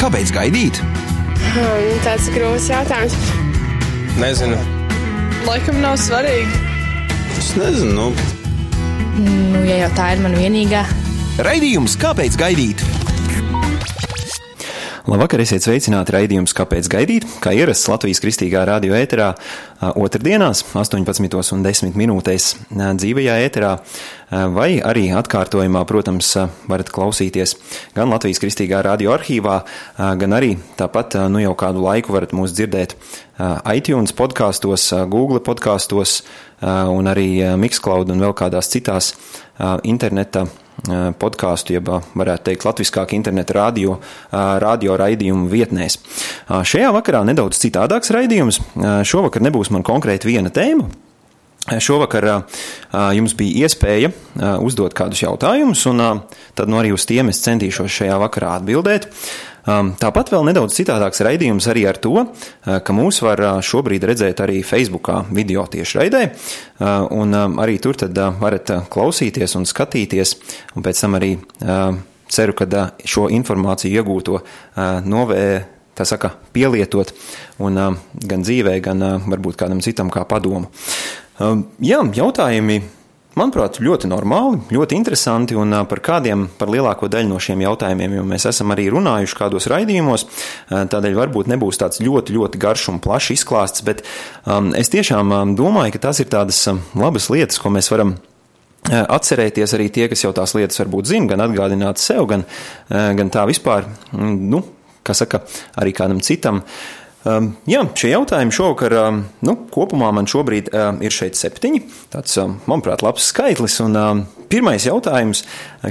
Kāpēc gaidīt? Hmm, tāds grūts jautājums. Nezinu. Laikam nav svarīgi. Es nezinu. Nu. Nu, ja jau tā ir mana vienīgā. Raidījums Kāpēc gaidīt? Labvakar, esiet sveicināti raidījums Kāpēc gaidīt? Kā ierasts Latvijas kristīgā radio ēterā otrdienās 18.10 minūtēs dzīvajā ēterā vai arī atkārtojumā, protams, varat klausīties gan Latvijas kristīgā radio arhīvā, gan arī tāpat nu jau kādu laiku varat mūs dzirdēt iTunes podkastos, Google podkastos un arī Mixcloud un vēl kādās citās interneta podkāstu, jeb varētu teikt, latviskāk interneta radio, radio raidījumu vietnēs. Šajā vakarā nedaudz citādāks raidījums. Šovakar nebūs man konkrēti viena tēma. Šovakar jums bija iespēja uzdot kādus jautājumus, un tad nu arī uz tiem es centīšos šajā vakarā atbildēt. Tāpat vēl nedaudz citādāks raidījums arī ar to, ka mūs var šobrīd redzēt arī Facebookā video tiešraidē, un arī tur tad varat klausīties un skatīties, un pēc tam arī ceru, ka šo informāciju iegūto novē tā saka, pielietot un gan dzīvē, gan varbūt kādam citam kā padomu. Jā, jautājumi Manuprāt, ļoti normāli, ļoti interesanti, un par kādiem, par lielāko daļu no šiem jautājumiem, jo mēs esam arī runājuši kādos raidījumos, tādēļ varbūt nebūs tāds ļoti, ļoti garš un plašs izklāsts, bet um, es tiešām domāju, ka tās ir tādas labas lietas, ko mēs varam atcerēties arī tie, kas jau tās lietas varbūt zina, gan atgādināt sev, gan, gan tā vispār, nu, kā saka, arī kādam citam. Uh, Um, jā, šie jautājumi šovakar, um, nu, kopumā man šobrīd um, ir šeit septiņi. Tāds, um, manuprāt, labs skaitlis. Un um, pirmais jautājums,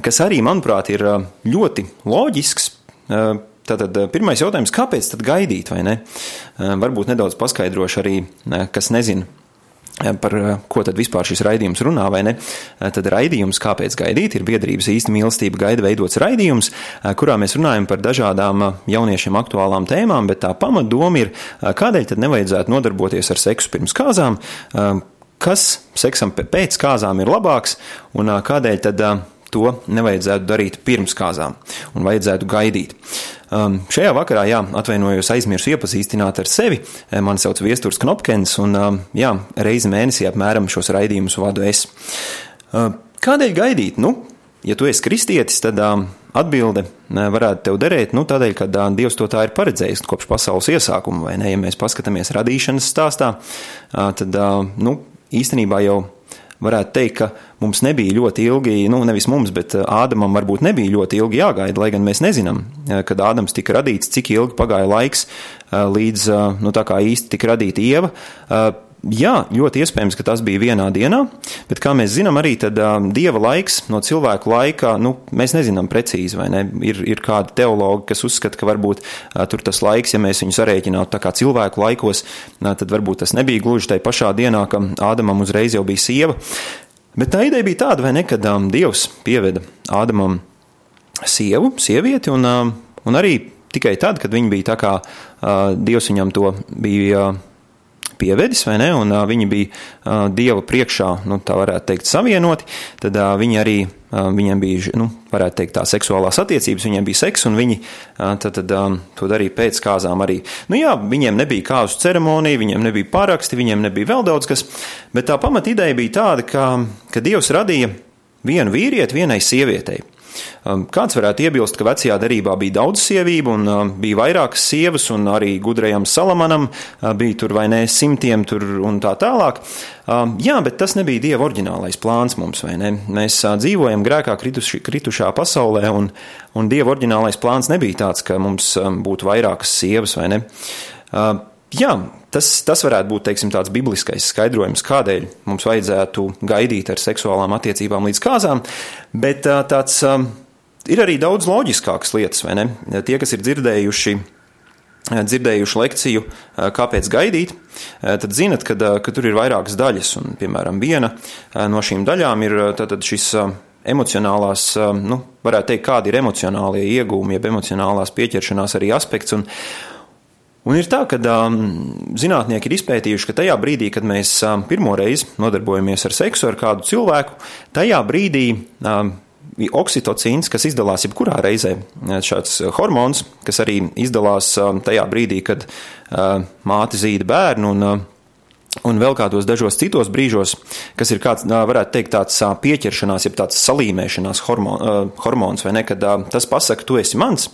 kas arī, manuprāt, ir um, ļoti loģisks. Uh, Tātad pirmais jautājums, kāpēc tad gaidīt, vai ne? Uh, varbūt nedaudz paskaidrošu arī, uh, kas nezina par eh, ko tad vispār šis raidījums runā, vai ne? Eh, tad raidījums, kāpēc gaidīt, ir biedrības īsta mīlestība gaida veidots raidījums, eh, kurā mēs runājam par dažādām jauniešiem aktuālām tēmām, bet tā pamatdoma ir, kādēļ tad nevajadzētu nodarboties ar seksu pirms kāzām, kas seksam pēc kāzām ir labāks un kādēļ tad to nevajadzētu darīt pirms kāzām un vajadzētu gaidīt. Um, šajā vakarā, jā, atvainojos, aizmirsu iepazīstināt ar sevi. Mani sauc Viesturs Knopkins, un um, jā, reizi mēnesī apmēram šos raidījumus vadu es. Uh, kādēļ gaidīt? Nu, ja tu esi kristietis, tad um, atbilde varētu tev derēt, nu, tādēļ, ka uh, Dievs to tā ir paredzējis kopš pasaules iesākuma, vai ne? Ja mēs paskatāmies radīšanas stāstā, uh, tad, uh, nu, īstenībā jau varētu teikt, ka mums nebija ļoti ilgi, nu, nevis mums, bet uh, Ādamam varbūt nebija ļoti ilgi jāgaida, lai gan mēs nezinām, uh, kad Ādams tika radīts, cik ilgi pagāja laiks, uh, līdz, nu, tā kā īsti tika radīta Ieva. Jā, ļoti iespējams, ka tas bija vienā dienā, bet, kā mēs zinām, arī tad, um, dieva laiks no cilvēku laika, nu, mēs nezinām precīzi, vai ne? Ir, ir kādi teologi, kas uzskata, ka varbūt uh, tur tas laiks, ja mēs viņu sarēķinātu tā kā cilvēku laikos, uh, tad varbūt tas nebija gluži tajā pašā dienā, ka Ādamam uzreiz jau bija sieva. Bet tā ideja bija tāda, vai ne, kad um, Dievs pieveda Ādamam sievu, sievieti, un, um, un arī tikai tad, kad viņi bija tā kā uh, Dievs viņam to bija. Uh, pievedis, vai ne, un viņi bija Dieva priekšā, nu, tā varētu teikt, savienoti, tad viņi arī, viņiem bija, nu, varētu teikt, tā seksuālās attiecības, viņiem bija seks, un viņi tad, tad to darīja pēc kāzām arī. Nu jā, viņiem nebija kāzu ceremonija, viņiem nebija paraksti, viņiem nebija vēl daudz kas, bet tā pamat ideja bija tāda, ka, ka Dievs radīja vienu vīrieti vienai sievietei. Um, kāds varētu iebilst, ka vecajā derībā bija daudz sievību un um, bija vairākas sievas, un arī gudrajam Salamanam uh, bija tur vai ne simtiem tur un tā tālāk. Um, jā, bet tas nebija Dieva oriģinālais plāns mums, vai ne? Mēs uh, dzīvojam grēkā krituši, kritušā pasaulē, un, un Dieva oriģinālais plāns nebija tāds, ka mums būtu vairākas sievas, vai ne? Jā, Tas, tas varētu būt teiksim, tāds bibliskais skaidrojums, kādēļ mums vajadzētu gaidīt ar seksuālām attiecībām līdz kāzām, bet tāds ir arī daudz loģiskākas lietas, vai ne? Tie, kas ir dzirdējuši dzirdējuši lekciju, kāpēc gaidīt, tad zinat, ka, ka tur ir vairākas daļas. Un, piemēram, viena no šīm daļām ir šis emocionālās, nu, varētu teikt, kādi ir emocionālie iegūmi, jeb emocionālās pieķeršanās arī aspekts. Un, Un ir tā, ka um, zinātnieki ir izpētījuši, ka tajā brīdī, kad mēs um, pirmo reizi nodarbojamies ar seksu ar kādu cilvēku, tajā brīdī um, oksitocīns, kas izdalās jebkurā reizē. Šāds hormons, kas arī izdalās tajā brīdī, kad māte zīda bērnu un un vēl kādos dažos citos brīžos, kas ir kāds, varētu teikt, tāds pieķeršanās, jeb tāds salīmēšanās hormon, hormons, vai ne, kad tas pasaka, tu esi mans,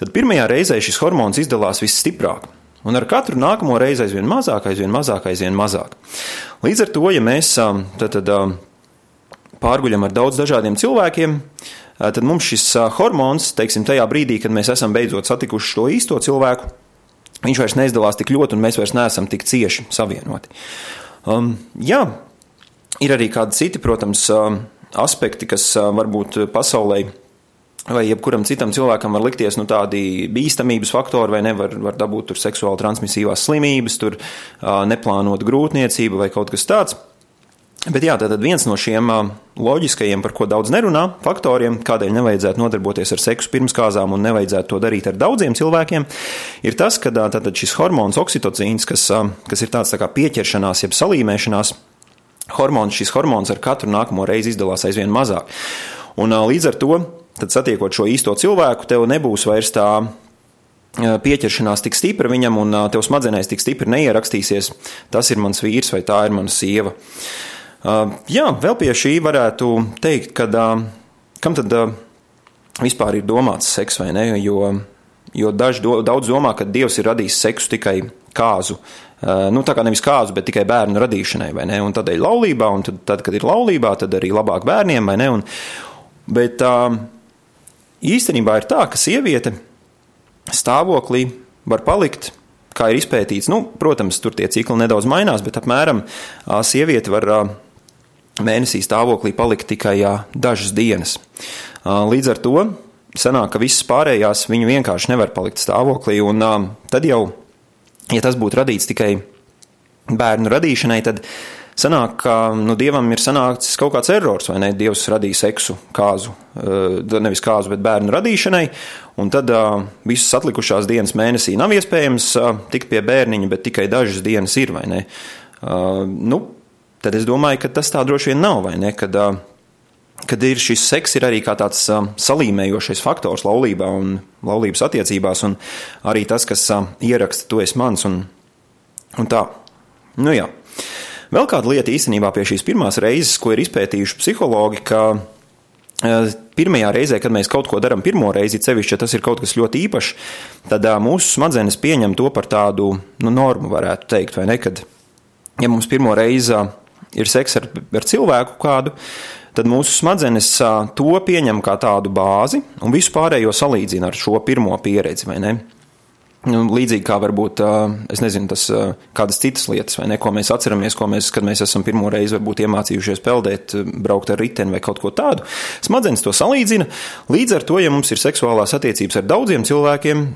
tad pirmajā reizē šis hormons izdalās visstiprāk. Un ar katru nākamo reizi aizvien mazāk, aizvien mazāk, aizvien mazāk. Līdz ar to, ja mēs tad, tad, pārguļam ar daudz dažādiem cilvēkiem, tad mums šis hormons, teiksim, tajā brīdī, kad mēs esam beidzot satikuši to īsto cilvēku, viņš vairs neizdalās tik ļoti, un mēs vairs neesam tik cieši savienoti. Um, jā, ir arī kādi citi, protams, aspekti, kas varbūt pasaulē vai jebkuram citam cilvēkam var likties nu, tādi bīstamības faktori, vai nevar var dabūt seksuāli transmisīvās slimības, tur neplānot grūtniecību vai kaut kas tāds. Bet jā, tātad viens no šiem loģiskajiem, par ko daudz nerunā, faktoriem, kādēļ nevajadzētu nodarboties ar seksu pirms kāzām un nevajadzētu to darīt ar daudziem cilvēkiem, ir tas, ka tātad šis hormons oksitocīns, kas, kas ir tāds tā kā pieķeršanās, jeb salīmēšanās hormons, šis hormons ar katru nākamo reizi izdalās aizvien mazāk. Un līdz ar to, tad satiekot šo īsto cilvēku, tev nebūs vairs tā pieķeršanās tik stipra viņam, un tev smadzenēs tik stipri neierakstīsies, tas ir mans vīrs vai tā ir mana sieva. Uh, jā, vēl pie šī varētu teikt, ka uh, kam tad uh, vispār ir domāts seks vai ne? Jo, jo daži do, daudz domā, ka Dievs ir radījis seksu tikai kāzu. Nu, tā kā nevis kāzu, bet tikai bērnu radīšanai, vai ne? Un tādēļ laulībā, un tad, tad, kad ir laulībā, tad arī labāk bērniem, vai ne? Un, bet īstenībā ir tā, ka sieviete stāvoklī var palikt kā ir izpētīts, nu, protams, tur tie cikli nedaudz mainās, bet apmēram sieviete var mēnesī stāvoklī palika tikai jā, dažas dienas. Līdz ar to sanāk, ka visas pārējās viņu vienkārši nevar palikt stāvoklī, un tad jau, ja tas būtu radīts tikai bērnu radīšanai, tad sanāk, ka nu, dievam ir sanācis kaut kāds errors, vai ne? Dievs radīja seksu kāzu, nevis kāzu, bet bērnu radīšanai, un tad visas atlikušās dienas mēnesī nav iespējams tikt pie bērniņa, bet tikai dažas dienas ir, vai ne? Nu, tad es domāju, ka tas tā droši vien nav, vai ne? Kad, kad ir šis seks, ir arī tāds salīmējošais faktors laulībā un laulības attiecībās, un arī tas, kas ieraksta, tu esi mans, un, un tā. Nu jā. Vēl kāda lieta īstenībā pie šīs pirmās reizes, ko ir izpētījuši psihologi, ka pirmajā reizē, kad mēs kaut ko darām pirmo reizi, sevišķi, ja tas ir kaut kas ļoti īpašs, tad mūsu smadzenes pieņem to par tādu nu, normu, varētu teikt, vai ne? Kad, ja mums pirmo reizi ir seks ar, ar cilvēku kādu, tad mūsu smadzenes to pieņem kā tādu bāzi un visu pārējo salīdzina ar šo pirmo pieredzi, līdzīgi kā varbūt, es nezinu, tas kādas citas lietas, vai ne, ko mēs atceramies, ko mēs, kad mēs esam pirmo reizi varbūt iemācījušies peldēt, braukt ar riteni vai kaut ko tādu. Smadzenes to salīdzina. Līdz ar to, ja mums ir seksuālās attiecības ar daudziem cilvēkiem,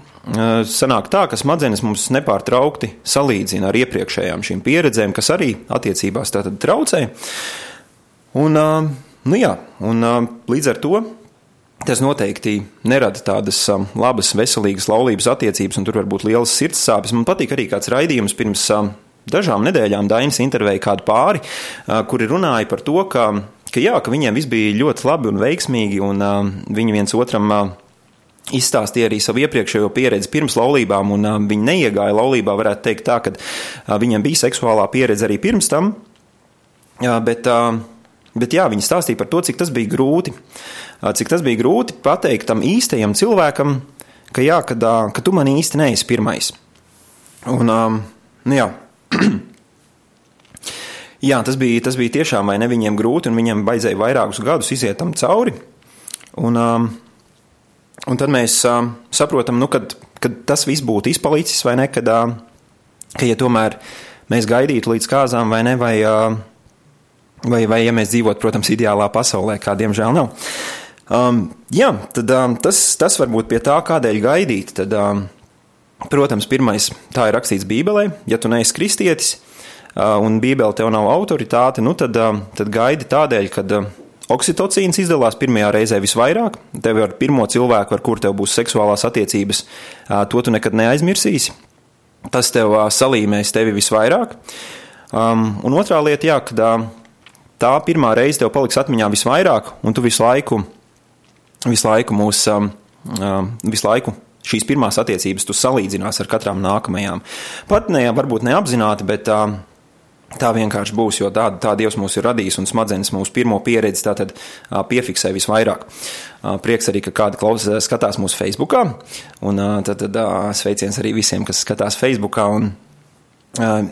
sanāk tā, ka smadzenes mums nepārtraukti salīdzina ar iepriekšējām šīm pieredzēm, kas arī attiecībās tātad traucē. Un, nu jā, un līdz ar to Tas noteikti nerada tādas um, labas, veselīgas laulības attiecības, un tur var būt lielas sirds sāpes. Man patīk arī kāds raidījums pirms um, dažām nedēļām Dainis intervēja kādu pāri, uh, kuri runāja par to, ka, ka, jā, ka viņiem viss bija ļoti labi un veiksmīgi, un um, viņi viens otram uh, izstāstīja arī savu iepriekšējo pieredzi pirms laulībām, un uh, viņi neiegāja laulībā, varētu teikt tā, ka uh, viņiem bija seksuālā pieredze arī pirms tam, uh, bet, uh, bet jā, viņi stāstīja par to, cik tas bija grūti cik tas bija grūti pateikt tam īstajam cilvēkam, ka, jā, kad, ka tu man īsti neesi pirmais. Un, nu, jā. jā, tas bija, tas bija tiešām vai ne viņiem grūti, un viņiem vajadzēja vairākus gadus iziet tam cauri. Un, un tad mēs saprotam, nu, kad, kad tas viss būtu izpalicis, vai ne, kad, ka, ja tomēr mēs gaidītu līdz kāzām, vai ne, vai, vai, vai ja mēs dzīvotu, protams, ideālā pasaulē, kā diemžēl nav. Um, jā, tad um, tas, tas var būt pie tā, kādēļ gaidīt. Tad, um, protams, pirmais, tā ir rakstīts Bībelē, ja tu neesi kristietis uh, un Bībele tev nav autoritāte, nu tad, um, tad gaidi tādēļ, ka uh, oksitocīns izdalās pirmajā reizē visvairāk. Tev ar pirmo cilvēku, ar kuru tev būs seksuālās attiecības, uh, to tu nekad neaizmirsīsi. Tas tev uh, salīmēs tevi visvairāk. Um, un otrā lieta, jā, kad uh, tā pirmā reize tev paliks atmiņā visvairāk, un tu visu laiku visu laiku mūs, visu laiku šīs pirmās attiecības tu salīdzinās ar katrām nākamajām. Ne, varbūt neapzināti, bet tā, tā vienkārši būs, jo tā, tā Dievs mūs ir radījis un smadzenes mūsu pirmo pieredzi tātad piefiksē visvairāk. Prieks arī, ka kādi klausās, skatās mūsu Facebookā, un tad, tad sveiciens arī visiem, kas skatās Facebookā, un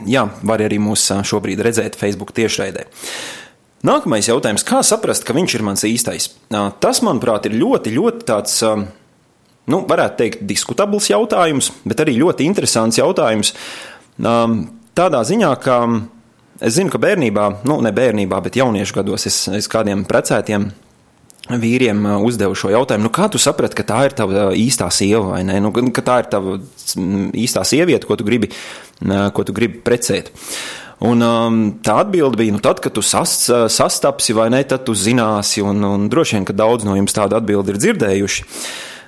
jā, var arī mūs šobrīd redzēt Facebook tiešraidē. Nākamais jautājums, kā saprast, ka viņš ir mans īstais? Tas, manuprāt, ir ļoti, ļoti tāds nu, varētu teikt, diskutabls jautājums, bet arī ļoti interesants jautājums. Um, tādā ziņā, ka es zinu, ka bērnībā, nu, ne bērnībā, bet jauniešu gados es, es kādiem precētiem vīriem uh, uzdevu šo jautājumu, nu, kā tu saprati, ka tā ir tava īstā sieva vai ne? Nu, ka tā ir tava īstā sieviete, ko tu gribi, uh, ko tu gribi precēt. Un, um, tā atbilde bija, nu, tad, kad tu sas, uh, sastapsi vai ne, tad tu zināsi, un, un droši vien, ka daudz no jums tādu atbildi ir dzirdējuši.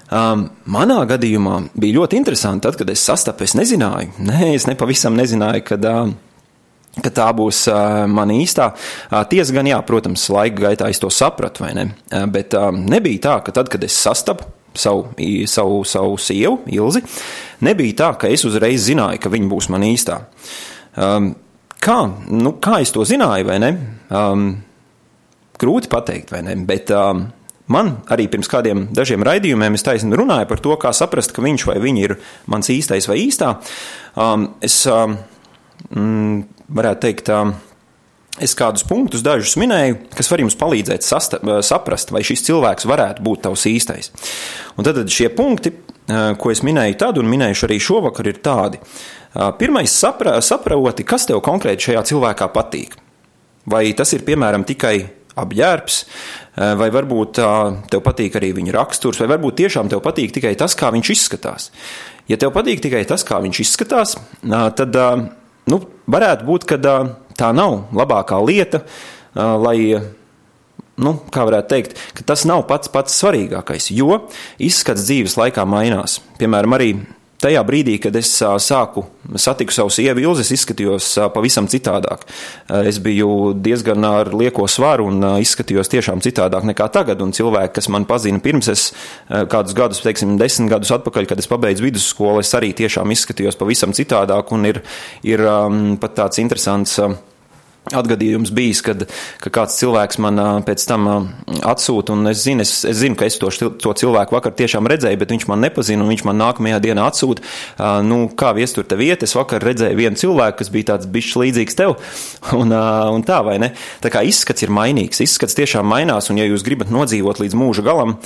Um, manā gadījumā bija ļoti interesanti, tad, kad es sastapu, es nezināju, nē, es nepavisam nezināju, kad, uh, ka tā būs uh, mana īstā. Uh, tiesa gan, jā, protams, laika gaitā es to sapratu, vai ne? Uh, bet uh, nebija tā, ka tad, kad es sastapu savu, savu, savu sievu, Ilzi, nebija tā, ka es uzreiz zināju, ka viņa būs mana īstā. Um, kā, nu, kā es to zināju, vai ne? Um, grūti pateikt, vai ne? Bet, um, Man arī pirms kādiem dažiem raidījumiem es taisni runāju par to, kā saprast, ka viņš vai viņa ir mans īstais vai īstā. Um, es um, mm, varētu teikt, um, es kādus punktus dažus minēju, kas var jums palīdzēt sasta, uh, saprast, vai šis cilvēks varētu būt tavs īstais. Un tad šie punkti, uh, ko es minēju tad un minējuši arī šovakar, ir tādi. Uh, pirmais, sapra, saproti, kas tev konkrēti šajā cilvēkā patīk. Vai tas ir piemēram tikai apģērbs, vai varbūt tev patīk arī viņa raksturs, vai varbūt tiešām tev patīk tikai tas, kā viņš izskatās. Ja tev patīk tikai tas, kā viņš izskatās, tad nu, varētu būt, ka tā nav labākā lieta, lai nu, kā varētu teikt, tas nav pats pats svarīgākais, jo izskats dzīves laikā mainās. Piemēram, arī Tajā brīdī, kad es sāku satiku savu sievu Ilzi, es izskatījos pavisam citādāk. Es biju diezgan ar lieko svaru un izskatījos tiešām citādāk nekā tagad. Un cilvēki, kas man pazina pirms es kādus gadus, teiksim, desmit gadus atpakaļ, kad es pabeidzu vidusskolu, es arī tiešām izskatījos pavisam citādāk. Un ir, ir pat tāds interesants. Atgadījums bijis, kad, ka kāds cilvēks man pēc tam atsūta, un es zinu, es, es zinu, ka es to, to cilvēku vakar tiešām redzēju, bet viņš man nepazina, un viņš man nākamajā dienā atsūta, nu, kā viestur te vieta, es vakar redzēju vienu cilvēku, kas bija tāds bišķi līdzīgs tev, un, un tā, vai ne? Tā kā izskats ir mainīgs, izskats tiešām mainās, un ja jūs gribat nodzīvot līdz mūža galam,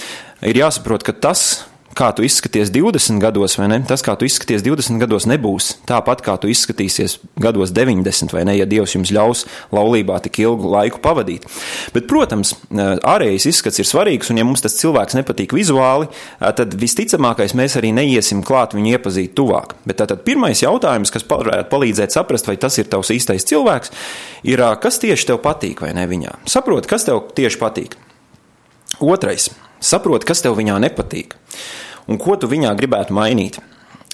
ir jāsaprot, ka tas, kā tu izskaties 20 gados, vai ne? Tas, kā tu izskaties 20 gados, nebūs tāpat, kā tu izskatīsies gados 90, vai ne? Ja Dievs jums ļaus laulībā tik ilgu laiku pavadīt. Bet, protams, ārējais izskats ir svarīgs, un ja mums tas cilvēks nepatīk vizuāli, tad visticamākais mēs arī neiesim klāt viņu iepazīt tuvāk. Bet tātad pirmais jautājums, kas varētu palīdzēt saprast, vai tas ir tavs īstais cilvēks, ir, kas tieši tev patīk vai ne viņā. Saproti, kas tev tieši patīk. Otrais Saproti, kas tev viņā nepatīk un ko tu viņā gribētu mainīt.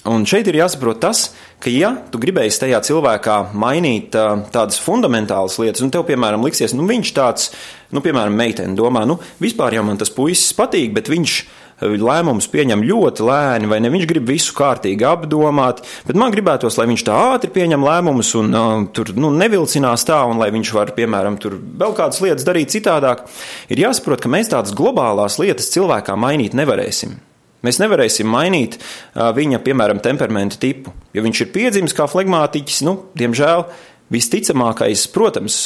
Un šeit ir jāsaprot tas, ka, ja tu gribēji tajā cilvēkā mainīt tādas fundamentālas lietas, un tev, piemēram, liksies, nu, viņš tāds, nu, piemēram, meitene domā, nu, vispār jau man tas puisis patīk, bet viņš lēmumus pieņem ļoti lēni, vai ne? Viņš grib visu kārtīgi apdomāt, bet man gribētos, lai viņš tā ātri pieņem lēmumus un uh, tur nu, nevilcinās tā, un lai viņš var, piemēram, tur vēl kādas lietas darīt citādāk. Ir jāsaprot, ka mēs tādas globālās lietas cilvēkā mainīt nevarēsim. Mēs nevarēsim mainīt uh, viņa, piemēram, temperamentu tipu. Ja viņš ir piedzimis kā flegmātiķis, nu, diemžēl, visticamākais, protams,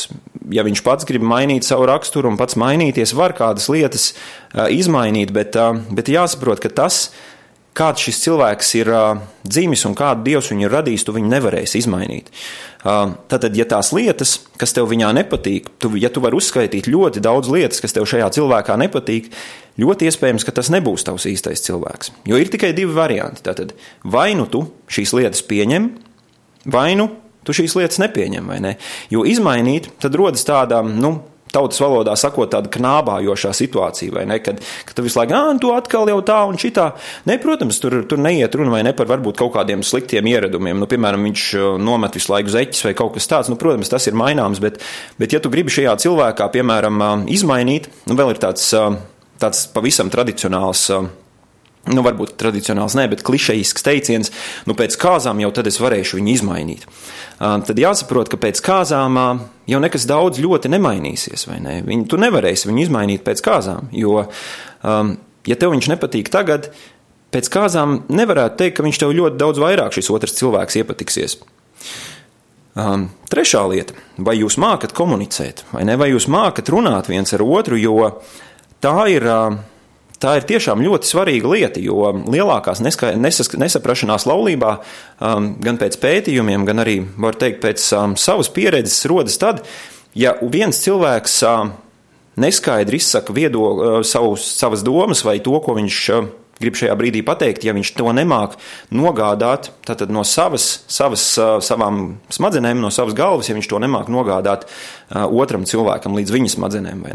ja viņš pats grib mainīt savu raksturu un pats mainīties, var kādas lietas izmainīt, bet, bet jāsaprot, ka tas, kāds šis cilvēks ir dzimis un kādu dievs viņu ir radījis, tu viņu nevarēsi izmainīt. Tātad, ja tās lietas, kas tev viņā nepatīk, tu, ja tu vari uzskaitīt ļoti daudz lietas, kas tev šajā cilvēkā nepatīk, ļoti iespējams, ka tas nebūs tavs īstais cilvēks. Jo ir tikai divi varianti. Tātad, vai nu tu šīs lietas pieņem, vai nu tu šīs lietas nepieņem, vai ne? Jo izmainīt, tad rodas tāda, nu, tautas valodā sakot, tāda knābājošā situācija, vai ne? Kad, kad tu visu laiku, ah, tu atkal jau tā un šitā. Nē, protams, tur, tur neiet runa vai ne par varbūt kaut kādiem sliktiem ieradumiem. Nu, piemēram, viņš nomet visu laiku zeķis vai kaut kas tāds. Nu, protams, tas ir maināms, bet, bet ja tu gribi šajā cilvēkā, piemēram, izmainīt, nu, vēl ir tāds tāds pavisam tradicionāls. Nu, varbūt tradicionāls, ne, bet klišejisks teiciens, nu, pēc kāzām jau tad es varēšu viņu izmainīt. Tad jāsaprot, ka pēc kāzām jau nekas daudz ļoti nemainīsies, vai ne? Viņu, tu nevarēsi viņu izmainīt pēc kāzām, jo, ja tev viņš nepatīk tagad, pēc kāzām nevarētu teikt, ka viņš tev ļoti daudz vairāk šis otrs cilvēks iepatiksies. Um, trešā lieta - vai jūs mākat komunicēt, vai ne? Vai jūs mākat runāt viens ar otru, jo tā ir. Uh, tā ir tiešām ļoti svarīga lieta, jo lielākās nesaprašanās laulībā, um, gan pēc pētījumiem, gan arī, var teikt, pēc um, savas pieredzes rodas tad, ja viens cilvēks um, neskaidri izsaka viedo, uh, savus, savas domas vai to, ko viņš uh, grib šajā brīdī pateikt, ja viņš to nemāk nogādāt no savas, savas, savām smadzenēm, no savas galvas, ja viņš to nemāk nogādāt otram cilvēkam līdz viņa smadzenēm.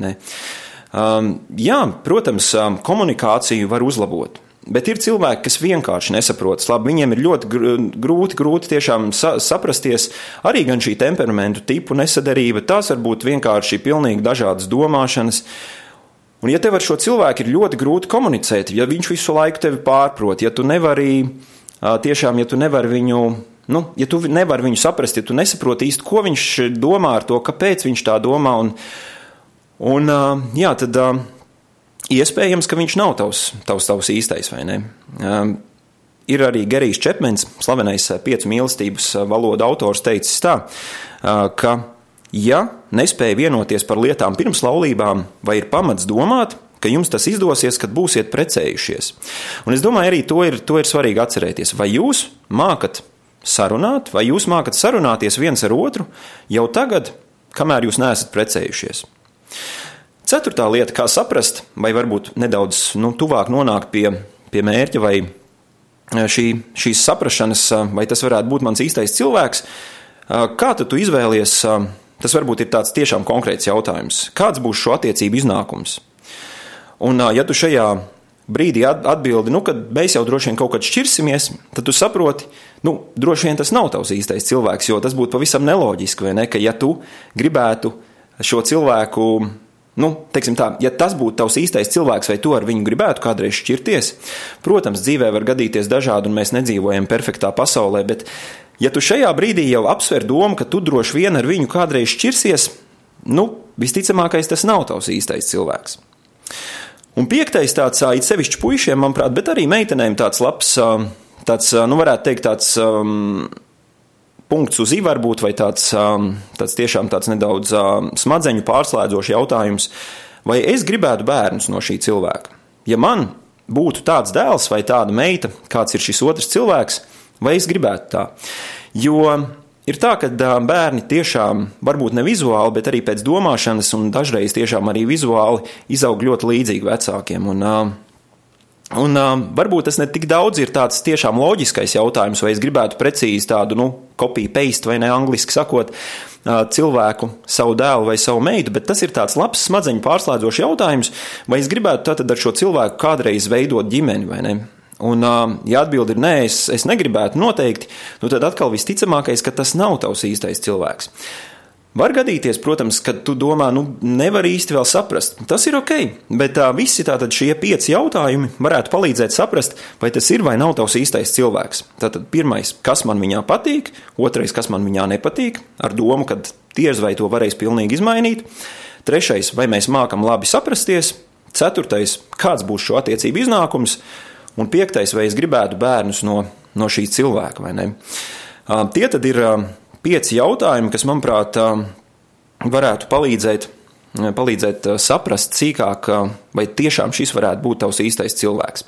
Um, jā, protams, komunikāciju var uzlabot. Bet ir cilvēki, kas vienkārši nesaprot. Labi, viņiem ir ļoti grūti, grūti tiešām sa saprasties arī gan šī temperamentu tipu nesadarība. Tās var būt vienkārši pilnīgi dažādas domāšanas. Uh, Un, ja tev ar šo cilvēku ir ļoti grūti komunicēt, ja viņš visu laiku tevi pārprot, ja tu nevari tiešām, ja tu nevari viņu, nu, ja tu nevari viņu saprast, ja tu nesaproti īsti, ko viņš domā ar to, kāpēc viņš tā domā, un, un jā, tad iespējams, ka viņš nav tavs, tavs, tavs īstais, vai ne? Ir arī Gerijs Čepmens, slavenais piecu mīlestības valodu autors, teicis tā, ka Ja nespēja vienoties par lietām pirms laulībām, vai ir pamats domāt, ka jums tas izdosies, kad būsiet precējušies? Un es domāju, arī to ir, to ir svarīgi atcerēties. Vai jūs mākat sarunāt, vai jūs mākat sarunāties viens ar otru jau tagad, kamēr jūs neesat precējušies? Ceturtā lieta, kā saprast, vai varbūt nedaudz nu, tuvāk nonākt pie, pie mērķa, vai šī, šīs saprašanas, vai tas varētu būt mans īstais cilvēks, kā tu izvēlies Tas varbūt ir tāds tiešām konkrēts jautājums. Kāds būs šo attiecību iznākums? Un, ja tu šajā brīdī atbildi, nu, kad mēs jau droši vien kaut kad šķirsimies, tad tu saproti, nu, droši vien tas nav tavs īstais cilvēks, jo tas būtu pavisam neloģiski, vai ne? Ka, ja tu gribētu šo cilvēku Nu, tā, ja tas būtu tavs īstais cilvēks, vai tu ar viņu gribētu kādreiz šķirties, protams, dzīvē var gadīties dažādi, un mēs nedzīvojam perfektā pasaulē, bet Ja tu šajā brīdī jau apsver domu, ka tu droši vien ar viņu kādreiz šķirsies, nu, visticamākais tas nav tavs īstais cilvēks. Un piektais tāds, it sevišķi puišiem, manuprāt, bet arī meitenēm tāds labs, tāds, nu, varētu teikt, tāds um, punkts uz i varbūt, vai tāds, um, tāds tiešām tāds nedaudz um, smadzeņu pārslēdzošs jautājums, vai es gribētu bērnus no šī cilvēka? Ja man būtu tāds dēls vai tāda meita, kāds ir šis otrs cilvēks, Vai es gribētu tā? Jo ir tā, ka bērni tiešām, varbūt ne vizuāli, bet arī pēc domāšanas, un dažreiz tiešām arī vizuāli izaug ļoti līdzīgi vecākiem. Un, Un uh, varbūt tas ne tik daudz ir tāds tiešām loģiskais jautājums, vai es gribētu precīzi tādu, nu, kopiju paste vai ne angliski sakot, uh, cilvēku, savu dēlu vai savu meitu, bet tas ir tāds labs smadzeņu pārslēdzošs jautājums, vai es gribētu tātad ar šo cilvēku kādreiz veidot ģimeni vai ne. Un, ja atbildi ir nē, es, es negribētu noteikti, nu tad atkal visticamākais, ka tas nav tavs īstais cilvēks. Var gadīties, protams, ka tu domā, nu, nevar īsti vēl saprast. Tas ir ok, bet uh, visi tātad šie pieci jautājumi varētu palīdzēt saprast, vai tas ir vai nav tavs īstais cilvēks. Tātad pirmais, kas man viņā patīk, otrais, kas man viņā nepatīk, ar domu, ka tiesa vai to varēs pilnīgi izmainīt. Trešais, vai mēs mākam labi saprasties. Ceturtais, kāds būs šo attiecību iznākums. Un piektais, vai es gribētu bērnus no, no šī cilvēka vai ne? Tie tad ir pieci jautājumi, kas, manuprāt, varētu palīdzēt, palīdzēt saprast sīkāk, vai tiešām šis varētu būt tavs īstais cilvēks.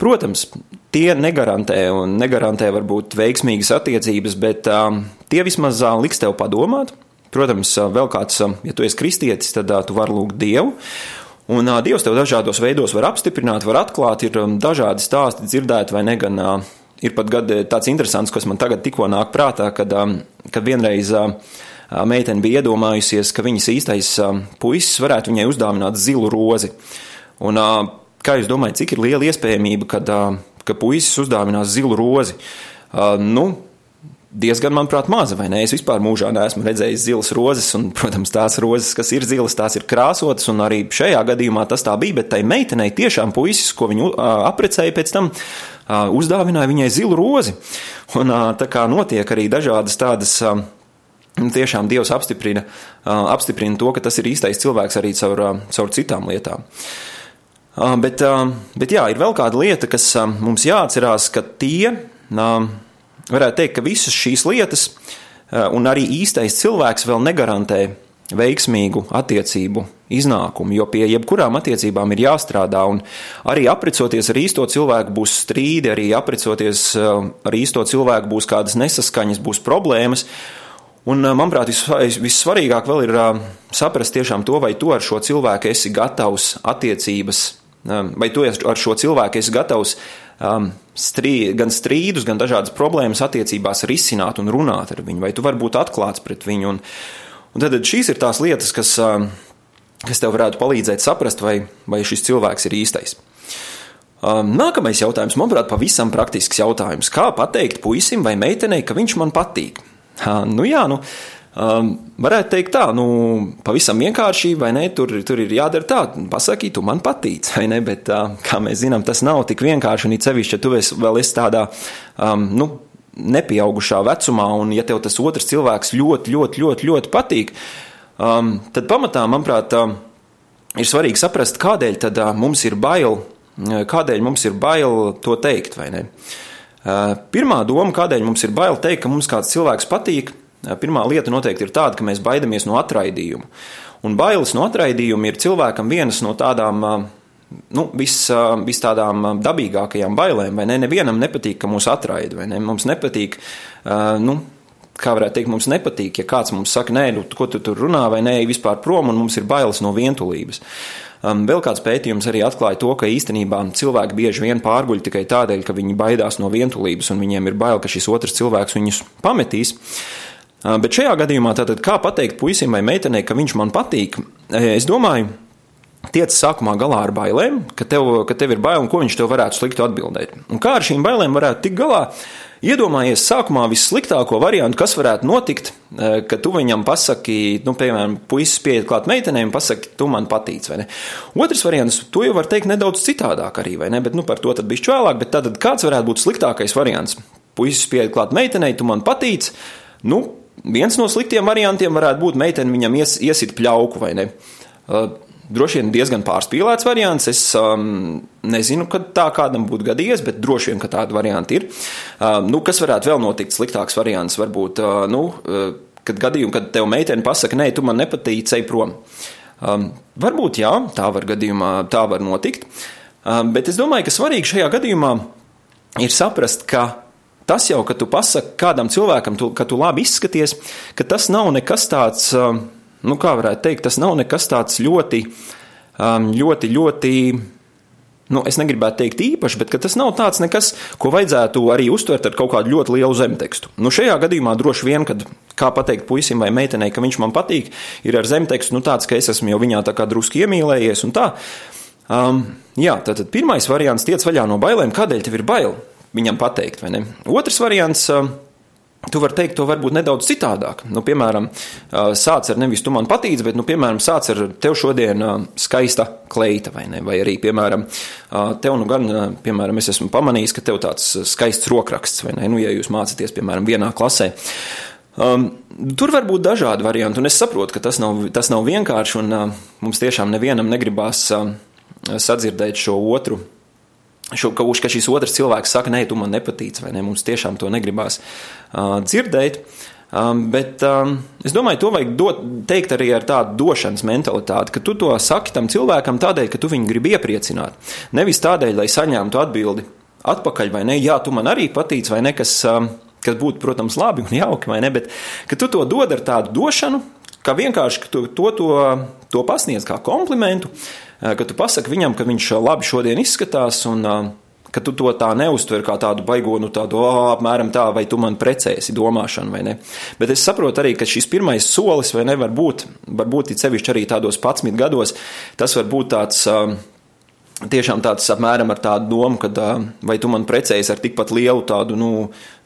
Protams, tie negarantē un negarantē varbūt veiksmīgas attiecības, bet tie vismaz liks tev padomāt. Protams, vēl kāds, ja tu esi kristietis, tad tu vari lūgt Dievu. Un Dievs tev dažādos veidos var apstiprināt, var atklāt, ir dažādi stāsti dzirdēti vai ne. Gan, ir pat gad, tāds interesants, kas man tagad tikko nāk prātā, kad, um, kad vienreiz uh, meitene bija iedomājusies, ka viņas īstais uh, puisis varētu viņai uzdāvināt zilu rozi. Un, kā jūs domājat, cik ir liela iespējamība, kad, ka puisis uzdāvinās zilu rozi? Nu, diezgan, manuprāt, maza? Es vispār mūžā neesmu redzējis zilas rozes, un, protams, tās rozes, kas ir zilas, tās ir krāsotas, un arī šajā gadījumā tas tā bija, bet tai meitenei tiešām puisis, ko viņu aprecēja pēc tam, uzdāvināja viņai zilu rozi. Un tā kā notiek arī dažādas tādas. Tiešām Dievs apstiprina, apstiprina to, ka tas ir īstais cilvēks arī caur, caur citām lietām. Bet, bet jā, ir vēl kāda lieta, kas mums jāatcerās, ka tie, varētu teikt, ka visas šīs lietas un arī īstais cilvēks vēl negarantē veiksmīgu attiecību iznākumu, jo pie jebkurām attiecībām ir jāstrādā, arī aprecoties ar īsto cilvēku būs strīdi, arī aprecoties ar īsto cilvēku būs kādas nesaskaņas, būs problēmas. Un, manuprāt, vissvarīgāk vēl ir saprast tiešām to, vai tu ar šo cilvēku esi gatavs attiecības, vai tu ar šo cilvēku esi gatavs um, strī, gan strīdus, gan dažādas problēmas attiecībās risināt un runāt ar viņu, vai tu vari būt atklāts pret viņu. Un, un tad šīs ir tās lietas, kas, um, kas tev varētu palīdzēt saprast, vai, vai šis cilvēks ir īstais. Um, nākamais jautājums, manuprāt, pavisam praktisks jautājums. Kā pateikt puisim vai meitenei, ka viņš man patīk? Ha, nu jā, nu, uh, Um, varētu teikt tā, nu, pavisam vienkārši, vai ne, tur, tur ir jādara tā, pasaki, tu man patīc, vai ne, bet, uh, kā mēs zinām, tas nav tik vienkārši, un it sevišķi, ja tu esi vēl esi tādā, um, nu, nepieaugušā vecumā, un ja tev tas otrs cilvēks ļoti, ļoti, ļoti, ļoti patīk, um, tad pamatā, manuprāt, uh, ir svarīgi saprast, kādēļ tad uh, mums ir bail, kādēļ mums ir bail to teikt, vai ne. Uh, pirmā doma, kādēļ mums ir bail teikt, ka mums kāds cilvēks patīk, Pirmā lieta noteikti ir tāda, ka mēs baidamies no atraidījuma. Un bailes no atraidījuma ir cilvēkam vienas no tādām nu, vis, vis tādām dabīgākajām bailēm, vai ne? Nevienam nepatīk, ka mūs atraida, vai ne? Mums nepatīk, nu, kā varētu teikt, mums nepatīk, ja kāds mums saka, nē, nu, ko tu tur runā, vai nē, vispār prom, un mums ir bailes no vientulības. Vēl kāds pētījums arī atklāja to, ka īstenībā cilvēki bieži vien pārguļ tikai tādēļ, ka viņi baidās no vientulības, un viņiem ir bail, ka šis otrs cilvēks viņus pametīs. Bet šajā gadījumā, tātad, kā pateikt puisim vai meitenei, ka viņš man patīk, es domāju, tiec sākumā galā ar bailēm, ka tev, ka tev ir bail un ko viņš tev varētu slikti atbildēt. Un kā ar šīm bailēm varētu tikt galā? Iedomājies sākumā vissliktāko variantu, kas varētu notikt, kad tu viņam pasaki, nu, piemēram, puisis pieiet klāt meitenēm pasaki, tu man patīc, vai ne? Otrs variants, to jau var teikt nedaudz citādāk arī, vai ne? Bet, nu, par to tad bišķi vēlāk, bet tad kāds varētu būt sliktākais variants? Puisis pieiet klāt meitenei, tu man patīc, nu, Viens no sliktiem variantiem varētu būt meitene viņam ies, iesit pļauku vai ne. Uh, droši vien diezgan pārspīlēts variants. Es um, nezinu, kad tā kādam būtu gadījies, bet droši vien, ka tāda varianta ir. Uh, nu, kas varētu vēl notikt? Sliktāks variants varbūt, uh, nu, uh, kad gadījumā, kad tev meitene pasaka, nē, tu man nepatīc, ej prom. Um, varbūt jā, tā var gadījumā, tā var notikt. Um, bet es domāju, ka svarīgi šajā gadījumā ir saprast, ka Tas jau, ka tu pasaki kādam cilvēkam, tu, ka tu labi izskaties, ka tas nav nekas tāds, nu, kā varētu teikt, tas nav nekas tāds ļoti, ļoti, ļoti. Nu, es negribētu teikt īpaši, bet tas nav tāds nekas, ko vajadzētu arī uztvert ar kaut kādu ļoti lielu zemtekstu. Nu, šajā gadījumā droši vien, kad kā pateikt puisim vai meitenei, ka viņš man patīk, ir ar zemtekstu nu, tāds, ka es esmu jau viņā tā kā drusku iemīlējies un tā. Um, jā, tātad pirmais variants tiec vaļā no bailēm. Kādēļ tev ir bail? Viņam pateikt. Otrs variants. Tu vari teikt to varbūt nedaudz citādāk. Nu, piemēram, sāc ar nevis tu man patīc, bet, nu, piemēram, sāc ar tev šodien skaista kleita, vai ne? Vai arī, piemēram, tev nu gan, piemēram, es esmu pamanījis, ka tev tāds skaists rokraksts, vai ne? Nu, ja jūs mācāties, piemēram, vienā klasē. Um, tur var būt dažādi varianti, un es saprotu, ka tas nav, tas nav vienkārši, un uh, mums tiešām nevienam negribās uh, sadzirdēt šo otru šo, ka, ka šis otrs cilvēks saka, nē, tu man nepatīc, vai ne? Mums tiešām to negribās uh, dzirdēt. Um, bet um, es domāju, to vajag dot, teikt arī ar tādu došanas mentalitāti, ka tu to saki tam cilvēkam tādēļ, ka tu viņu gribi iepriecināt. Nevis tādēļ, lai saņemtu atbildi atpakaļ, vai ne, jā, tu man arī patīc, vai ne, kas, um, kas būtu, protams, labi un jauki, vai ne, bet ka tu to dod ar tādu došanu, ka vienkārši ka tu, to, to, to pasniedz kā komplimentu, ka tu pasaki viņam, ka viņš labi šodien izskatās un ka tu to tā neuztver kā tādu baigo, nu tādu oh, apmēram tā, vai tu man precēsi domāšanu, vai ne. Bet es saprotu arī, ka šis pirmais solis, vai nevar būt, varbūt it sevišķi arī tādos 11 gados, tas var būt tāds. tiešām tāds apmēram ar tādu domu, ka vai tu man precējies ar tikpat lielu tādu nu,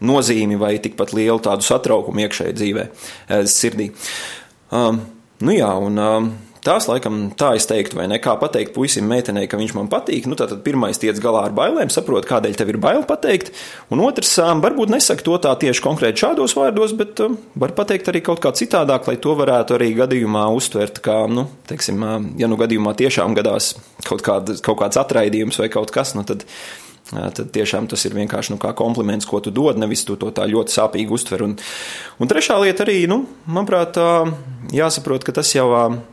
nozīmi vai tikpat lielu tādu satraukumu iekšēji dzīvē, sirdī. Um, nu jā, un um, Tās, laikam, tā es teiktu, vai ne? Kā pateikt puisim, meitenei, ka viņš man patīk. Nu, tad pirmais tiec galā ar bailēm, saprot, kādēļ tev ir bail pateikt. Un otrs, varbūt nesaka to tā tieši konkrēti šādos vārdos, bet var pateikt arī kaut kā citādāk, lai to varētu arī gadījumā uztvert kā, nu, teiksim, ja nu gadījumā tiešām gadās kaut, kād, kaut kāds atraidījums vai kaut kas, nu tad tad tiešām tas ir vienkārši nu, kompliments, ko tu dod, nevis tu to tā ļoti sāpīgi uztver. Un, un trešā lieta arī, nu, manuprāt, jāsaprot, ka tas jau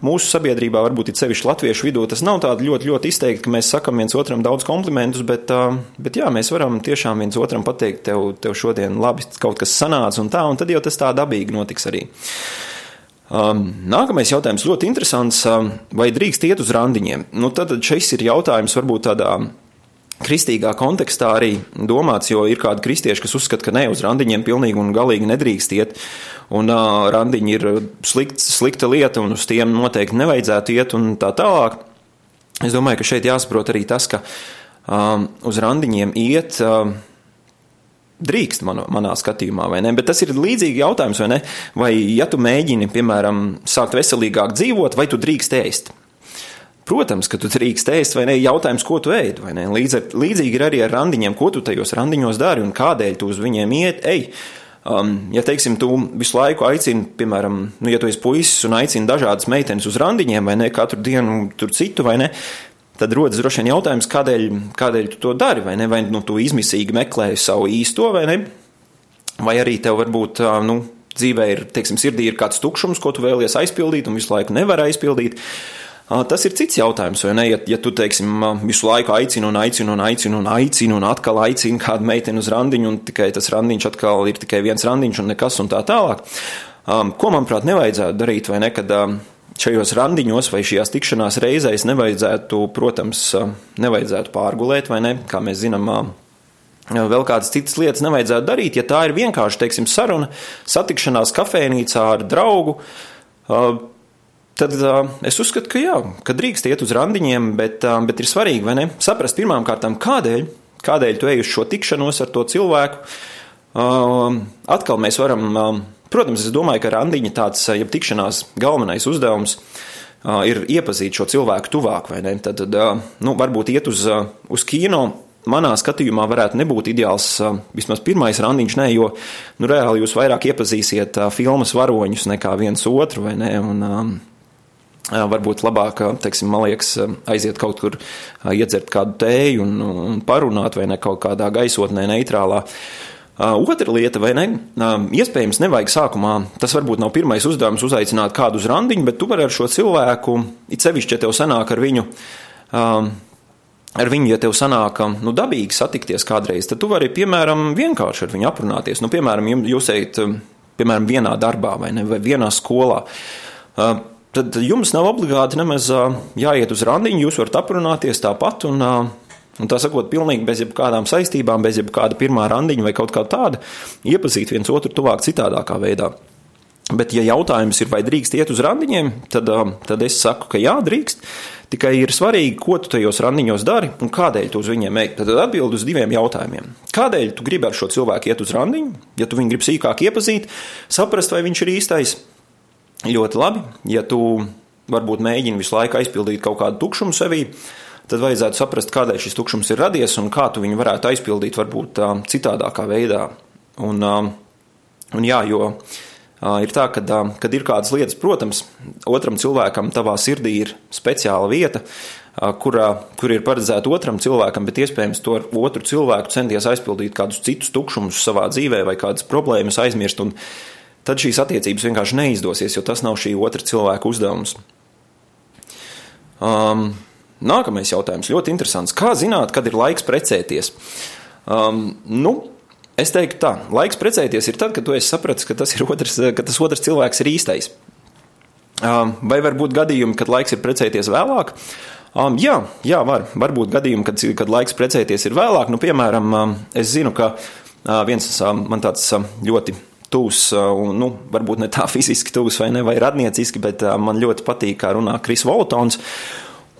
mūsu sabiedrībā, varbūt it sevišķi latviešu vidū, tas nav tādi ļoti, ļoti izteikti, ka mēs sakam viens otram daudz komplimentus, bet, bet jā, mēs varam tiešām viens otram pateikt, tev, tev šodien labi kaut kas sanāca un tā, un tad jau tas tā dabīgi notiks arī. Nākamais jautājums ļoti interesants. Vai drīkst iet uz randiņiem? Nu, tad šis ir jautājums varbūt tādā kristīgā kontekstā arī domāts, jo ir kādi kristieši, kas uzskata, ka ne uz randiņiem pilnīgi un galīgi nedrīkst iet, un uh, randiņi ir slikts, slikta lieta, un uz tiem noteikti nevajadzētu iet, un tā tālāk. Es domāju, ka šeit jāsaprot arī tas, ka um, uz randiņiem iet. Uh, Drīkst man, manā skatījumā, vai ne? Bet tas ir līdzīgi jautājums, vai ne? Vai, ja tu mēģini, piemēram, sākt veselīgāk dzīvot, vai tu drīkst ēst? Protams, ka tu drīkst ēst, vai ne? Jautājums, ko tu ēd, vai ne? Līdz ar, līdzīgi ir arī ar randiņiem, ko tu tajos randiņos dari un kādēļ tu uz viņiem iet. Ej, um, ja, teiksim, tu visu laiku aicini, piemēram, nu, ja tu esi puisis un aicini dažādas meitenes uz randiņiem, vai ne, katru dienu tur citu, vai ne, tad rodas droši vien jautājums, kādēļ, kādēļ tu to dari, vai ne, vai nu, tu izmisīgi meklēji savu īsto, vai ne, vai arī tev varbūt, uh, nu, dzīvē ir, teiksim, sirdī ir kāds tukšums, ko tu vēlies aizpildīt un visu laiku nevar aizpildīt. Tas ir cits jautājums, vai ne? Ja, ja tu, teiksim, visu laiku aicini un aicini un aicini un aicini un atkal aicini kādu meiteni uz randiņu, un tikai tas randiņš atkal ir tikai viens randiņš un nekas un tā tālāk. Ko, manuprāt, nevajadzētu darīt, vai ne? Kad, šajos randiņos vai šajās tikšanās reizēs nevajadzētu, protams, nevajadzētu pārgulēt, vai ne? Kā mēs zinām, vēl kādas citas lietas nevajadzētu darīt, ja tā ir vienkārši, teiksim, saruna, satikšanās kafejnīcā ar draugu Tad uh, es uzskatu, ka jā, ka drīkst iet uz randiņiem, bet, uh, bet ir svarīgi, vai ne? Saprast pirmām kārtām, kādēļ, kādēļ tu ej uz šo tikšanos ar to cilvēku. Uh, atkal mēs varam, uh, protams, es domāju, ka randiņa tāds, ja tikšanās galvenais uzdevums uh, ir iepazīt šo cilvēku tuvāk, vai ne? Tad, tad uh, nu, varbūt iet uz, uh, uz kino manā skatījumā varētu nebūt ideāls vismaz pirmais randiņš, ne, jo nu, reāli jūs vairāk iepazīsiet filmas varoņus nekā viens otru, vai ne? Un, Varbūt labāk, teiksim, man liekas, aiziet kaut kur, iedzert kādu tēju un, un parunāt, vai ne kaut kādā gaisotnē, neitrālā. Otra lieta, vai ne? Iespējams, nevajag sākumā, tas varbūt nav pirmais uzdevums uzaicināt kādu uz randiņu, bet tu vari ar šo cilvēku, it sevišķi, ja tev sanāk ar viņu, ar viņu, ja tev sanāk, nu, dabīgi satikties kādreiz, tad tu vari, piemēram, vienkārši ar viņu aprunāties. Nu, piemēram, jūs ejat, piemēram, vienā darbā vai, ne, vai vienā skolā tad jums nav obligāti nemaz jāiet uz randiņu, jūs varat aprunāties tāpat. Un, Un tā sakot, pilnīgi bez jebkādām saistībām, bez jebkāda pirmā randiņa vai kaut kā tāda, iepazīt viens otru tuvāk citādākā veidā. Bet, ja jautājums ir, vai drīkst iet uz randiņiem, tad, tad es saku, ka jā, drīkst. Tikai ir svarīgi, ko tu tajos randiņos dari un kādēļ tu uz viņiem ej. Tad atbild uz diviem jautājumiem. Kādēļ tu gribi ar šo cilvēku iet uz randiņu? Ja tu viņu gribi sīkāk iepazīt, saprast, vai viņš ir īstais, ļoti labi. Ja tu varbūt mēģini visu laiku aizpildīt kaut kādu tukšumu sevī, tad vajadzētu saprast, kādēļ šis tukšums ir radies un kā tu viņu varētu aizpildīt varbūt uh, citādākā veidā. Un, uh, un jā, jo uh, ir tā, ka, uh, kad ir kādas lietas, protams, otram cilvēkam tavā sirdī ir speciāla vieta, uh, kurā, kur ir paredzēta otram cilvēkam, bet iespējams to ar otru cilvēku centies aizpildīt kādus citus tukšumus savā dzīvē vai kādas problēmas aizmirst. Un, tad šīs attiecības vienkārši neizdosies, jo tas nav šī otra cilvēka uzdevums. Um, nākamais jautājums ļoti interesants. Kā zināt, kad ir laiks precēties? Um, nu, es teiktu tā, laiks precēties ir tad, kad tu esi sapratis, ka tas, otrs, ka tas otrs cilvēks ir īstais. Um, vai var būt gadījumi, kad laiks ir precēties vēlāk? Um, jā, jā, var. Var būt gadījumi, kad, kad laiks precēties ir vēlāk. Nu, piemēram, um, es zinu, ka uh, viens um, man tāds um, ļoti tūs, nu, varbūt ne tā fiziski tūs vai, ne, vai radnieciski, bet man ļoti patīk, kā runā Kris Voltons.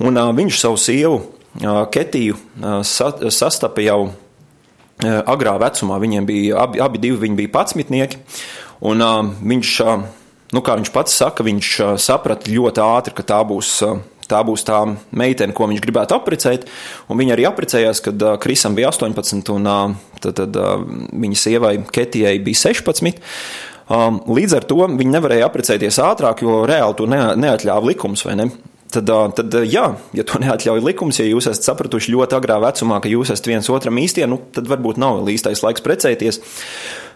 Un viņš savu sievu Ketiju sa, sastapa jau agrā vecumā. Viņiem bija abi, abi divi viņi bija patsmitnieki, un viņš, nu, kā viņš pats saka, viņš saprata ļoti ātri, ka tā būs tā būs tā meitene, ko viņš gribētu apprecēt. Viņa arī apprecējās, kad uh, Krisam bija 18, un uh, tad, tad uh, viņa sievai Ketijai bija 16. Um, līdz ar to viņi nevarēja apprecēties ātrāk, jo reāli to neatļāva likums, ne? Tad, tad, jā, ja to neatļauj likums, ja jūs esat sapratuši ļoti agrā vecumā, ka jūs esat viens otram īstie, nu, tad varbūt nav vēl īstais laiks precēties.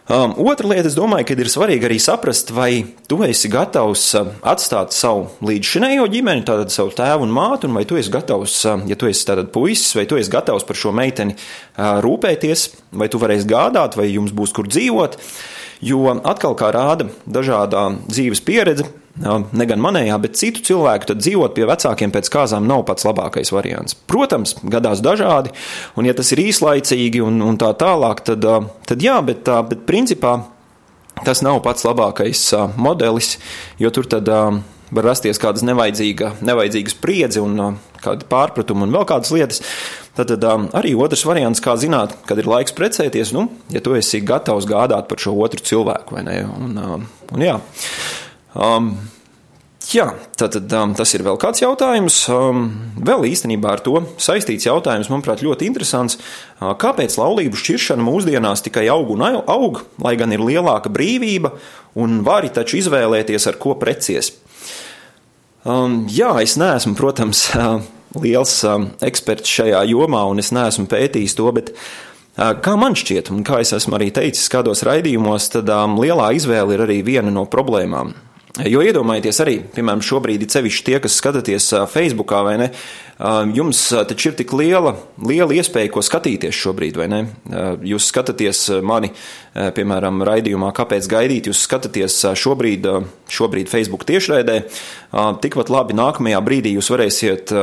Um, otra lieta, es domāju, ka ir svarīgi arī saprast, vai tu esi gatavs atstāt savu līdzšinējo ģimeni, tātad savu tēvu un mātu, un vai tu esi gatavs, ja tu esi tātad puisis, vai tu esi gatavs par šo meiteni rūpēties, vai tu varēsi gādāt, vai jums būs kur dzīvot. Jo atkal, kā rāda dažādā dzīves pieredze, ne gan manējā, bet citu cilvēku, tad dzīvot pie vecākiem pēc kāzām nav pats labākais variants. Protams, gadās dažādi, un ja tas ir īslaicīgi un, un tā tālāk, tad, tad jā, bet, bet principā tas nav pats labākais modelis, jo tur tad var rasties kādas nevajadzīga, nevajadzīga spriedzi un kādi pārpratumi un vēl kādas lietas. Tad, tad arī otrs variants, kā zināt, kad ir laiks precēties, nu, ja tu esi gatavs gādāt par šo otru cilvēku, vai ne? Un, un jā. Um, Jā, tad, tad um, tas ir vēl kāds jautājums. Um, vēl īstenībā ar to saistīts jautājums, manuprāt, ļoti interesants. Uh, kāpēc laulību šķiršana mūsdienās tikai aug un aug, lai gan ir lielāka brīvība un vari taču izvēlēties, ar ko precies? Um, jā, es neesmu, protams, uh, liels um, eksperts šajā jomā, un es neesmu pētījis to, bet uh, kā man šķiet, un kā es esmu arī teicis kādos raidījumos, tad um, lielā izvēle ir arī viena no problēmām. Jo iedomājieties arī, piemēram, šobrīd ir sevišķi tie, kas skatāties Facebookā, vai ne? Jums taču ir tik liela, liela iespēja, ko skatīties šobrīd, vai ne? Jūs skatāties mani, piemēram, raidījumā, kāpēc gaidīt, jūs skatāties šobrīd, šobrīd Facebook tiešraidē. Tikpat labi nākamajā brīdī jūs varēsiet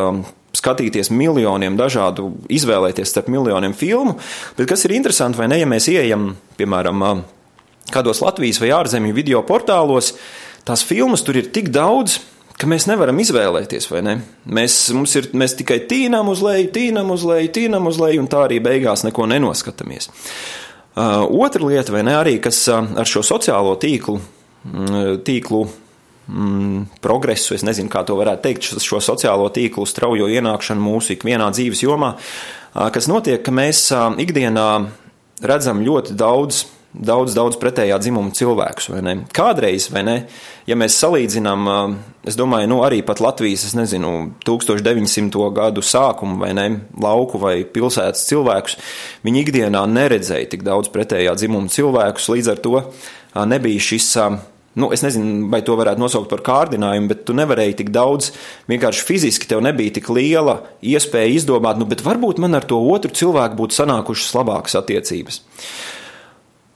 skatīties miljoniem dažādu, izvēlēties starp miljoniem filmu, bet kas ir interesanti, vai ne, ja mēs ieejam, piemēram, kādos Latvijas vai ārzemju video portālos, tās filmas tur ir tik daudz, ka mēs nevaram izvēlēties, vai ne? Mēs, ir, mēs tikai tīnām uz leju, tīnām uz leju, tīnām uz leju, un tā arī beigās neko nenoskatāmies. Uh, otra lieta, vai ne, arī kas uh, ar šo sociālo tīklu, mm, tīklu mm, progresu, es nezinu, kā to varētu teikt, šo sociālo tīklu straujo ienākšanu mūsu ikvienā dzīves jomā, uh, kas notiek, ka mēs uh, ikdienā redzam ļoti daudz daudz, daudz pretējā dzimuma cilvēkus. Kādreiz, vai ne, ja mēs salīdzinām, es domāju, nu, arī Latvijas, es nezinu, 1900. gadu sākumu vai ne, lauku vai pilsētas cilvēkus, viņi ikdienā neredzēja tik daudz pretējā dzimuma cilvēkus, līdz ar to nebija šis. Nu, es nezinu, vai to varētu nosaukt par kārdinājumu, bet tu nevarēji tik daudz, vienkārši fiziski tev nebija tik liela iespēja izdomāt, nu, bet varbūt man ar to otru cilvēku būtu sanākušas labākas attiecības.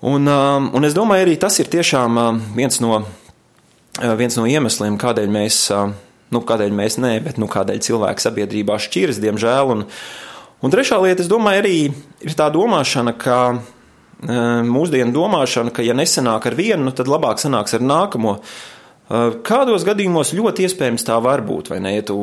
Un, um, un es domāju, arī tas ir tiešām um, viens no, uh, viens no iemesliem, kādēļ mēs, um, nu, kādēļ mēs nē, bet nu, kādēļ cilvēki sabiedrībā šķiras, diemžēl. Un, un trešā lieta, es domāju, arī ir tā domāšana, ka mūsdienu domāšana, ka ja nesanāk ar vienu, nu, tad labāk sanāks ar nākamo. Uh, kādos gadījumos ļoti iespējams tā var būt, vai ne? Ja tu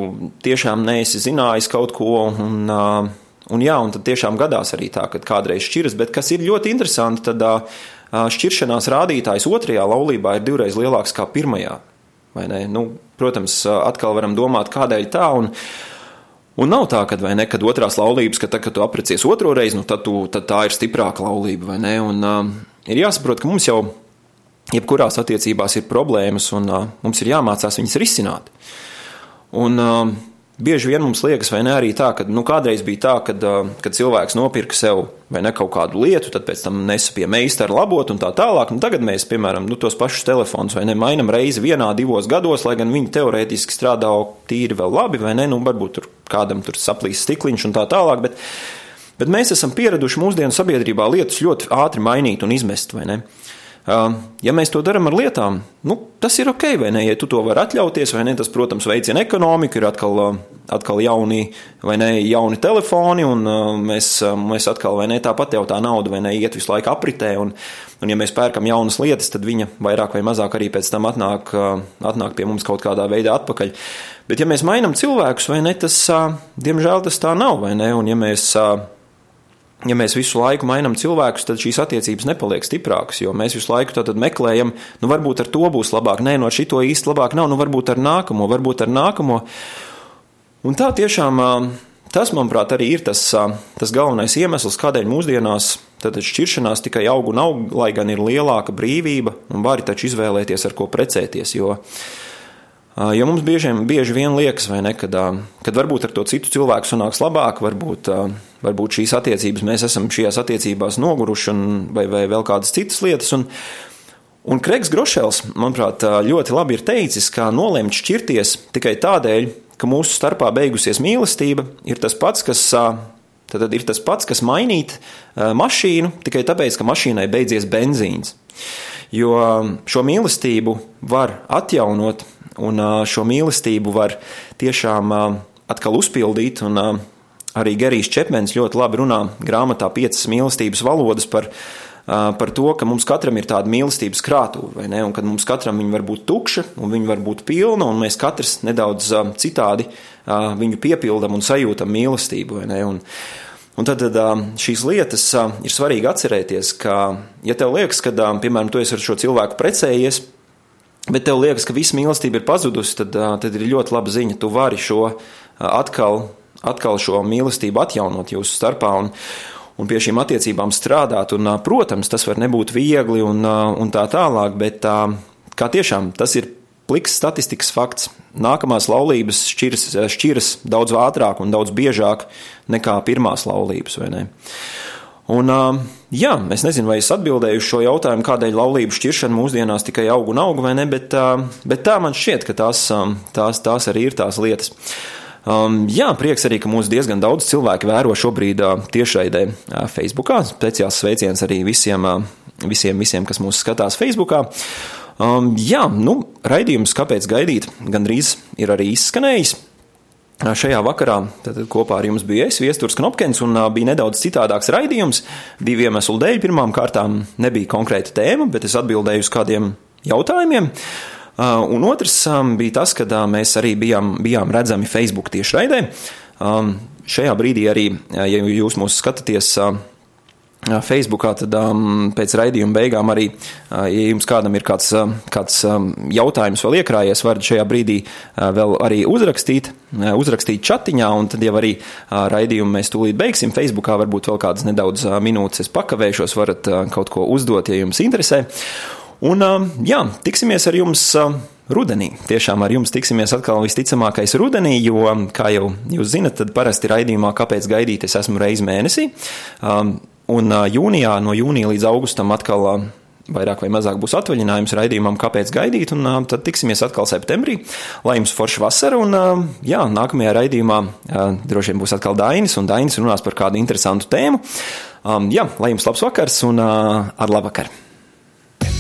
tiešām neesi zinājis kaut ko un uh, Un, jā, un tad tiešām gadās arī tā, ka kādreiz šķiras, bet kas ir ļoti interesanti, tad šķiršanās rādītājs otrajā laulībā ir divreiz lielāks kā pirmajā. Nu, protams, atkal varam domāt, kādēļ tā. Un, Un nav tā, ka, ne, kad otrās laulības, ka tad, kad tu aprecies otro reizi, nu, tad, tu, tad tā ir stiprāka laulība, vai ne? Un uh, ir jāsaprot, ka mums jau jebkurās attiecībās ir problēmas, un uh, mums ir jāmācās viņas risināt. Un, uh, Bieži vien mums liekas, vai ne arī tā, ka nu, kādreiz bija tā, kad, kad cilvēks nopirka sev ne kaut kādu lietu, tad pēc tam nesa pie meistara labot un tā tālāk. Un tagad mēs, piemēram, nu, tos pašus telefonus vai ne mainām reizi vienā, divos gados, lai gan viņi teorētiski strādā tīri vēl labi, vai ne, nu, varbūt tur kādam tur saplīs stikliņš un tā tālāk. Bet, bet mēs esam pieraduši mūsdienu sabiedrībā lietas ļoti ātri mainīt un izmest, vai ne? Ja mēs to darām ar lietām, nu, tas ir ok, vai ne? Ja tu to vari atļauties, vai ne? Tas, protams, veicina ekonomiku, ir atkal, atkal jauni, ne, jauni telefoni, un mēs, mēs atkal, vai ne, tāpat jau tā nauda, vai ne, iet visu laiku apritē, un, un ja mēs pērkam jaunas lietas, tad viņa vairāk vai mazāk arī pēc tam atnāk, atnāk pie mums kaut kādā veidā atpakaļ. Bet ja mēs mainām cilvēkus, vai ne, tas, diemžēl, tas tā nav, vai ne, un ja mēs ja mēs visu laiku mainām cilvēkus, tad šīs attiecības nepaliek stiprākas. Jo mēs visu laiku meklējam, nu, varbūt ar to būs labāk, nē, no šito īsti labāk nav, nu, varbūt ar nākamo, varbūt ar nākamo. Un tā tiešām tas, manuprāt, arī ir tas, tas galvenais iemesls, kādēļ mūsdienās šķiršanās tikai aug un aug, lai gan ir lielāka brīvība un vari taču izvēlēties, ar ko precēties. Jo, Jo mums bieži, bieži vien liekas, ne, kad, kad varbūt ar to citu cilvēku sanāks labāk, varbūt, varbūt šīs attiecības mēs esam šajās attiecībās noguruši, un, vai, vai vēl kādas citas lietas. Un, un Kreigs Grošels, manuprāt, ļoti labi ir teicis, ka nolemt šķirties tikai tādēļ, ka mūsu starpā beigusies mīlestība, ir tas pats, kas. Tad ir tas pats, kas mainīt mašīnu tikai tāpēc, ka mašīnai beidzies benzīns. Jo šo mīlestību var atjaunot Un šo mīlestību var tiešām atkal uzpildīt. Un arī Gerijs Čepmens ļoti labi runā grāmatā Piecas mīlestības valodas par, par to, ka mums katram ir tāda mīlestības krātuve, un ka mums katram viņa var būt tukša, un viņa var būt pilna, un mēs katrs nedaudz citādi viņu piepildam un sajūtam mīlestību. Un, Un tad, tad šīs lietas ir svarīgi atcerēties, ka, ja tev liekas, ka, piemēram, tu esi ar šo cilvēku precējies, bet tev liekas, ka visa mīlestība ir pazudusi, tad, tad ir ļoti laba ziņa. Tu vari šo atkal, atkal šo mīlestību atjaunot jūsu starpā. Un, un pie šīm attiecībām strādāt. Un, protams, tas var nebūt viegli un, un tā tālāk, bet kā tiešām tas ir pliks statistikas fakts. Nākamās laulības šķiras, šķiras daudz ātrāk un daudz biežāk nekā pirmās laulības. Un, jā, es nezinu, vai es atbildēju uz šo jautājumu, kādēļ laulību šķiršana mūsdienās tikai aug un aug, vai ne, bet, bet tā man šķiet, ka tās, tās, tās arī ir tās lietas. Um, jā, prieks arī, ka mūs diezgan daudz cilvēku vēro šobrīd uh, tiešraidē uh, Facebookā. Speciāls sveiciens arī visiem, uh, visiem, visiem, kas mūs skatās Facebookā. Um, jā, nu, raidījums, kāpēc gaidīt, gandrīz ir arī izskanējis. Šajā vakarā kopā ar jums bija es, Viestures Knopkins, un bija nedaudz citādāks raidījums. Divu iemeslu dēļ. Pirmām kārtām nebija konkrēta tēma, bet es atbildēju uz kādiem jautājumiem. Un otrs bija tas, ka mēs arī bijām, bijām redzami Facebook tiešraidē. Šajā brīdī arī, ja jūs mūs skatāties Facebookā, tad um, pēc raidījuma beigām arī, uh, ja jums kādam ir kāds, uh, kāds um, jautājums vēl iekrājies, varat šajā brīdī uh, vēl arī uzrakstīt, uh, uzrakstīt chatiņā, un tad jau arī uh, raidījumu mēs tūlīt beigsim. Facebookā varbūt vēl kādas nedaudz uh, minūtes es pakavēšos, varat uh, kaut ko uzdot, ja jums interesē. Un uh, jā, tiksimies ar jums. Uh, rudenī. Tiešām ar jums tiksimies atkal visticamākais rudenī, jo, kā jau jūs zinat, tad parasti raidījumā, kāpēc gaidīt, es esmu reizi mēnesī. Um, Un jūnijā, no jūnija līdz augustam atkal vairāk vai mazāk būs atvaļinājums raidījumam, kāpēc gaidīt, un uh, tad tiksimies atkal septembrī. Lai jums forša vasara, un uh, jā, nākamajā raidījumā uh, droši vien būs atkal Dainis, un Dainis runās par kādu interesantu tēmu. Um, jā, lai jums labs vakars un uh, ar labvakar!